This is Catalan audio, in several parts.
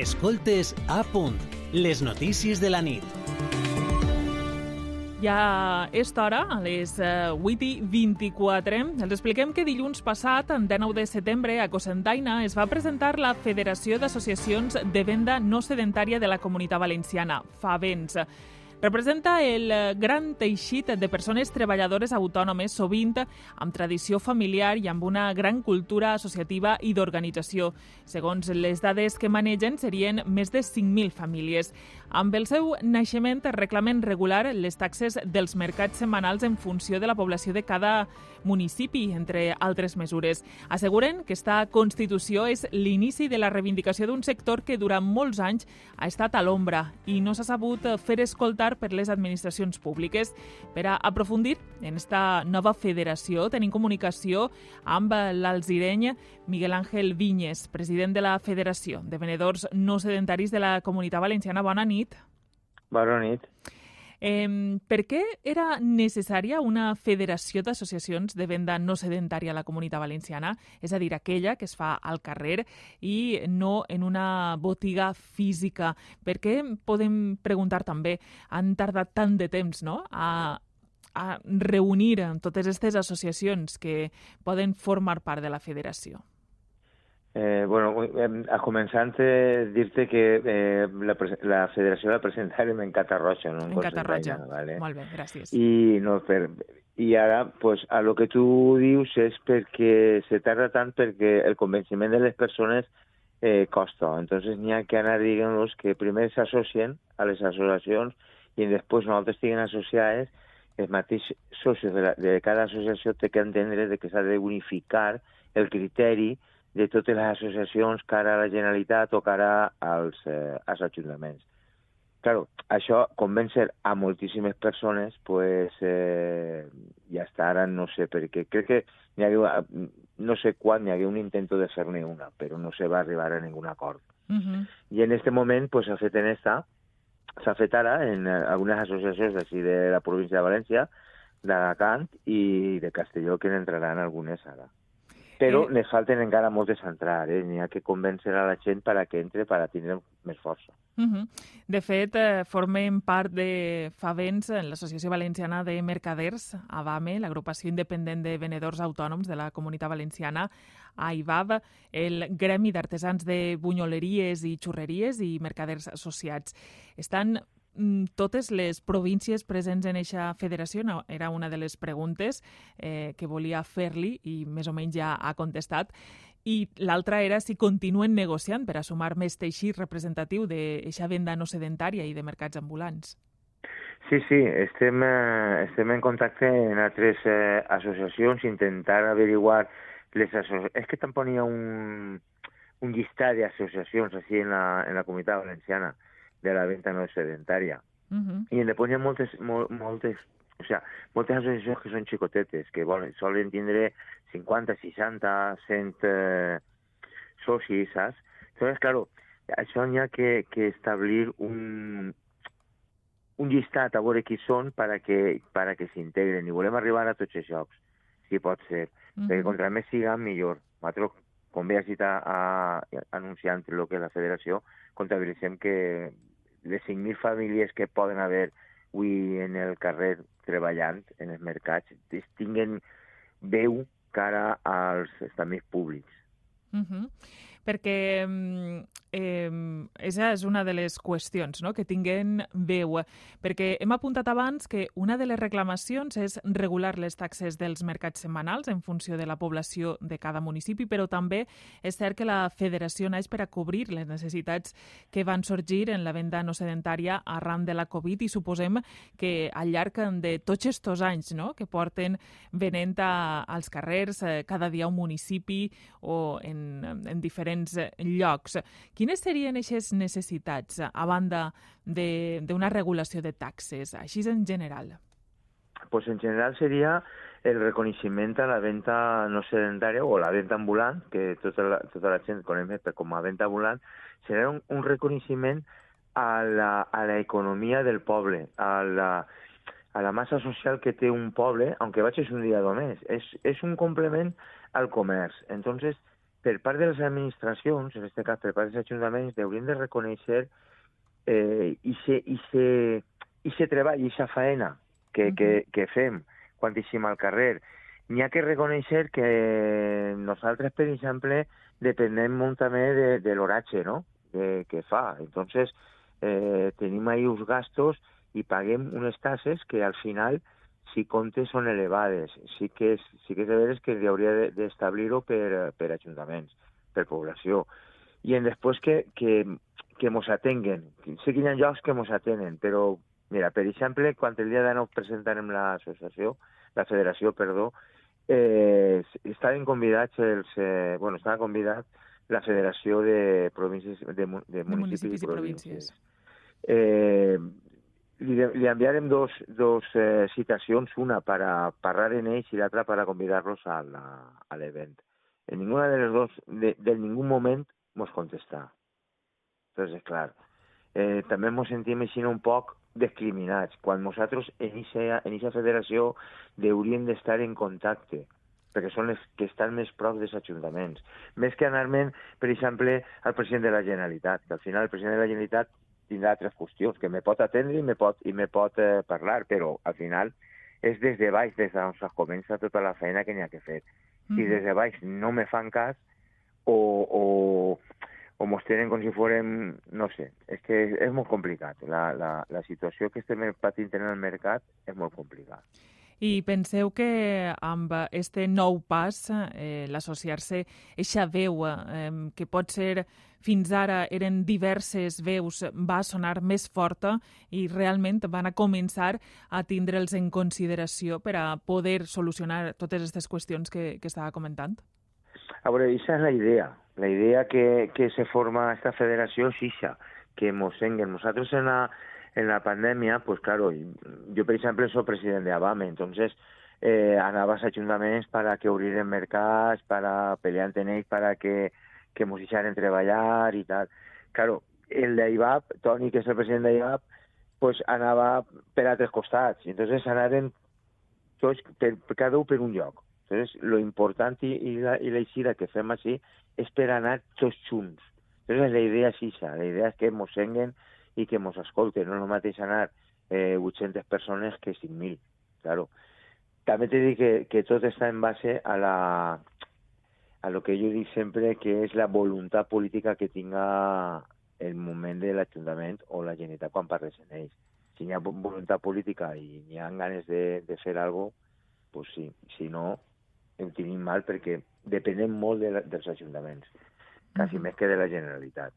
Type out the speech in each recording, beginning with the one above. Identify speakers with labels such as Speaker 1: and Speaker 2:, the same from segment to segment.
Speaker 1: Escoltes a punt, les notícies de la nit.
Speaker 2: Ja és hora, a les 8 i 24, els expliquem que dilluns passat, en 19 de setembre, a Cosentaina, es va presentar la Federació d'Associacions de Venda No Sedentària de la Comunitat Valenciana, FAVENS. Representa el gran teixit de persones treballadores autònomes, sovint amb tradició familiar i amb una gran cultura associativa i d'organització. Segons les dades que manegen, serien més de 5.000 famílies. Amb el seu naixement reclamen regular les taxes dels mercats setmanals en funció de la població de cada municipi, entre altres mesures. Asseguren que esta Constitució és l'inici de la reivindicació d'un sector que durant molts anys ha estat a l'ombra i no s'ha sabut fer escoltar per les administracions públiques. Per a aprofundir en esta nova federació tenim comunicació amb l'alzireny Miguel Ángel Vinyes, president de la Federació de Venedors No Sedentaris de la Comunitat Valenciana. Bona nit.
Speaker 3: Bona nit.
Speaker 2: Eh, per què era necessària una federació d'associacions de venda no sedentària a la comunitat valenciana, és a dir, aquella que es fa al carrer i no en una botiga física? Per què podem preguntar també, han tardat tant de temps no? a, a reunir totes aquestes associacions que poden formar part de la federació?
Speaker 3: Eh, bueno, a començant dir-te que eh, la, la federació la presentarem en Catarroja, no
Speaker 2: en, en Catarroja. Vale? Molt bé, gràcies.
Speaker 3: I, no, per, i ara, pues, a lo que tu dius és perquè se tarda tant perquè el convenciment de les persones eh, costa. Entonces n'hi ha que anar dient-los que primer s'associen a les associacions i després nosaltres estiguin associades els mateixos socis de, la, de cada associació té que entendre de que s'ha de unificar el criteri de totes les associacions cara a la Generalitat o cara als, eh, als ajuntaments. Claro, això convèncer a moltíssimes persones, pues, eh, ja està, ara no sé per què. Crec que hi hagué, no sé quan hi hagué un intento de fer-ne una, però no se va arribar a ningun acord.
Speaker 2: Uh -huh.
Speaker 3: I en este moment pues, s'ha fet en esta, s'ha fet ara en algunes associacions d'ací de la província de València, d'Alacant i de Castelló, que n'entraran algunes ara però eh... ne falten encara moltes a entrar, eh? N'hi ha que convèncer a la gent per a que entre, per a tindre més força.
Speaker 2: Uh -huh. De fet, eh, formem part de Favens, l'Associació Valenciana de Mercaders, AVAME, l'agrupació independent de venedors autònoms de la Comunitat Valenciana, AIVAV, el Gremi d'Artesans de Bunyoleries i Xurreries i Mercaders Associats. Estan totes les províncies presents en aquesta federació? No, era una de les preguntes eh, que volia fer-li i més o menys ja ha contestat. I l'altra era si continuen negociant per a sumar més teixit representatiu d'aquesta venda no sedentària i de mercats ambulants.
Speaker 3: Sí, sí, estem, eh, estem en contacte en altres eh, associacions intentar averiguar les associacions. És que tampoc hi ha un, un llistat d'associacions així en la, en la comunitat valenciana de la venda no sedentària.
Speaker 2: Uh -huh.
Speaker 3: I en hi ha moltes, mol, moltes, o sea, moltes associacions que són xicotetes, que volen, solen tindre 50, 60, 100 eh, socis, saps? Entonces, claro, això n'hi ha que, que establir un, un llistat a veure qui són per a que, per a que s'integren. I volem arribar a tots els jocs, si pot ser. Uh -huh. Perquè contra més siguem, millor. Nosaltres, com bé has dit a, a, anunciant el que és la federació, comptabilitzem que les 5.000 famílies que poden haver avui en el carrer treballant en els mercats tinguen veu cara als estaments públics.
Speaker 2: Uh -huh perquè eh, esa és una de les qüestions no? que tinguen veu, perquè hem apuntat abans que una de les reclamacions és regular les taxes dels mercats setmanals en funció de la població de cada municipi, però també és cert que la federació naix per a cobrir les necessitats que van sorgir en la venda no sedentària arran de la Covid i suposem que al llarg de tots aquests anys no? que porten venent a, als carrers eh, cada dia un municipi o en, en diferents diferents eh, llocs. Quines serien aquestes necessitats a banda d'una regulació de taxes, així en general?
Speaker 3: Pues en general seria el reconeixement a la venda no sedentària o la venda ambulant, que tota la, tota la gent coneix com a venda ambulant, serà un, un reconeixement a l'economia del poble, a la, a la massa social que té un poble, aunque vaig un dia només. És, és un complement al comerç. Entonces, per part de les administracions, en aquest cas per part dels ajuntaments, haurien de reconèixer eh, i se, i se, i se treball, i faena que, uh -huh. que, que fem quan eixim al carrer. N'hi ha que reconèixer que nosaltres, per exemple, depenem molt també de, de l'oratge no? que, que fa. Entonces, eh, tenim ahí uns gastos i paguem unes tasses que al final si comptes són elevades. Sí que és, sí que és de veres que hauria d'establir-ho per, per ajuntaments, per població. I en després que, que, que mos atenguen. Sé que hi ha llocs que mos atenen, però, mira, per exemple, quan el dia nou presentarem l'associació, la federació, perdó, eh, estaven convidats els... Eh, bueno, estava convidat la Federació de Províncies de, de, municipis, de municipis i províncies. I províncies. Eh, li, li enviarem dos, dos eh, citacions, una per a parlar en ells i l'altra per a convidar-los a l'event. En ninguna de les dos, de, de ningú moment, mos contesta. Entonces, clar, eh, també ens sentim així un poc discriminats, quan nosaltres en aquesta federació hauríem d'estar en contacte, perquè són les que estan més prop dels ajuntaments. Més que anar-me'n, per exemple, al president de la Generalitat, que al final el president de la Generalitat tindrà altres qüestions, que me pot atendre i me pot, i me pot eh, parlar, però al final és des de baix, des d'on es comença tota la feina que n'hi ha que fer. Mm. Si des de baix no me fan cas o, o, o mos tenen com si fórem, no sé, és que és, és molt complicat. La, la, la situació que estem patint en el mercat és molt complicada.
Speaker 2: I penseu que amb este nou pas, eh, l'associar-se, eixa veu eh, que pot ser fins ara eren diverses veus, va sonar més forta i realment van a començar a tindre'ls en consideració per a poder solucionar totes aquestes qüestions que, que estava comentant?
Speaker 3: A veure, aquesta és la idea. La idea que, que se forma esta federació és això, que mos enguen. Nosaltres en la, en la pandemia, pues claro, yo por ejemplo soy presidente de ABAME, entonces eh, anava als ajuntaments para que obriren mercats, para pelear en ells, para que, que mos deixaren treballar i tal. Claro, el d'IVAP, Toni, que és el president d'IVAP, pues anava per altres costats. Entonces anaven tots, per, cada un per un lloc. Entonces, lo important i, i, la, i la eixida que fem així és per anar tots junts. Entonces, la idea és això, la idea és que mos senguen i que ens escolten. No és el mateix anar eh, 800 persones que 5.000, claro. També t'he dit que, que tot està en base a la a lo que jo dic sempre que és la voluntat política que tinga el moment de l'Ajuntament o la Generalitat quan parles en ells. Si hi ha voluntat política i hi ha ganes de, de fer alguna cosa, pues sí. Si no, ho tenim mal perquè depenem molt de la, dels ajuntaments, quasi més que de la Generalitat.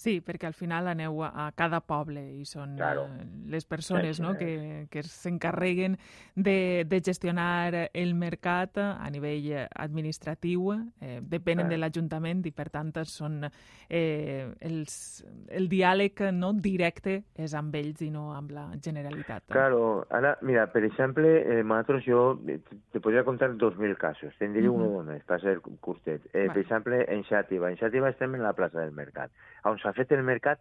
Speaker 2: Sí, perquè al final aneu a, cada poble i són claro. Eh, les persones sí, sí, no? que, que s'encarreguen de, de gestionar el mercat a nivell administratiu, eh, depenen claro. de l'Ajuntament i per tant són eh, els, el diàleg no directe és amb ells i no amb la Generalitat.
Speaker 3: Claro, ara, mira, per exemple, eh, nosaltres jo te podria contar 2.000 casos, te'n diré uh -huh. un només, per ser curtet. Eh, vale. Per exemple, en Xàtiva. En Xàtiva estem en la plaça del Mercat, on s'ha fet el mercat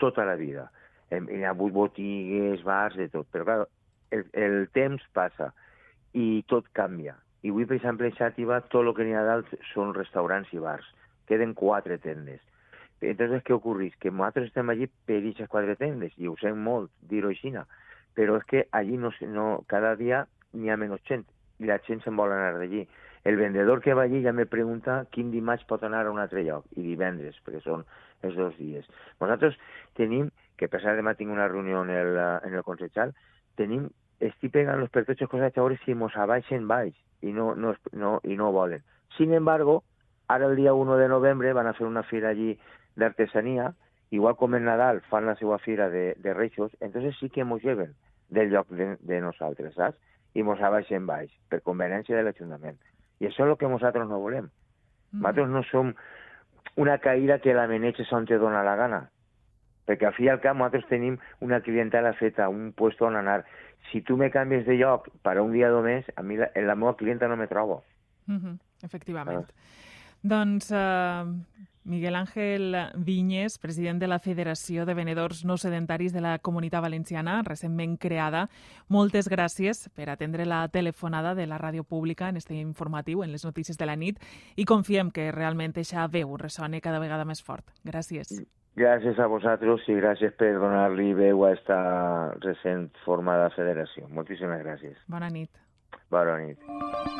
Speaker 3: tota la vida. Hi ha hagut botigues, bars, de tot. Però, clar, el, el temps passa i tot canvia. I avui, per exemple, a Xàtiva, tot el que n'hi ha dalt són restaurants i bars. Queden quatre tendes. Entonces, què ocorreix? Que nosaltres estem allí per aquestes quatre tendes, i ho sé molt dir-ho així, però és que allí no, no, cada dia n'hi ha menys gent, i la gent se'n vol anar d'allí. El vendedor que va allí ja me pregunta quin dimarts pot anar a un altre lloc, i divendres, perquè són els dos dies. Nosaltres tenim, que a pesar demà tinc una reunió en el, en el Consejal, tenim, estic pegant los pertochos cosas a veure si mos abaixen baix i no, no, no, i no volen. Sin embargo, ara el dia 1 de novembre van a fer una fira allí d'artesania, igual com en Nadal fan la seva fira de, de reixos, entonces sí que mos lleven del lloc de, de nosaltres, saps? I mos abaixen baix, per conveniència de l'Ajuntament. I això és el que nosaltres no volem. Mm. Nosaltres no som una caïda que la maneges on te dona la gana. Perquè al fi i al cap nosaltres tenim una clientela feta, un puesto on anar. Si tu me canvies de lloc per un dia només, a mi la, la meva clienta no me trobo.
Speaker 2: Mm -hmm, efectivament. Ah. Doncs uh, Miguel Ángel Vinyes, president de la Federació de Venedors No Sedentaris de la Comunitat Valenciana, recentment creada. Moltes gràcies per atendre la telefonada de la ràdio pública en este informatiu, en les notícies de la nit, i confiem que realment eixa veu ressone cada vegada més fort. Gràcies.
Speaker 3: Gràcies a vosaltres i gràcies per donar-li veu a esta recent formada federació. Moltíssimes gràcies.
Speaker 2: Bona nit.
Speaker 3: Bona nit.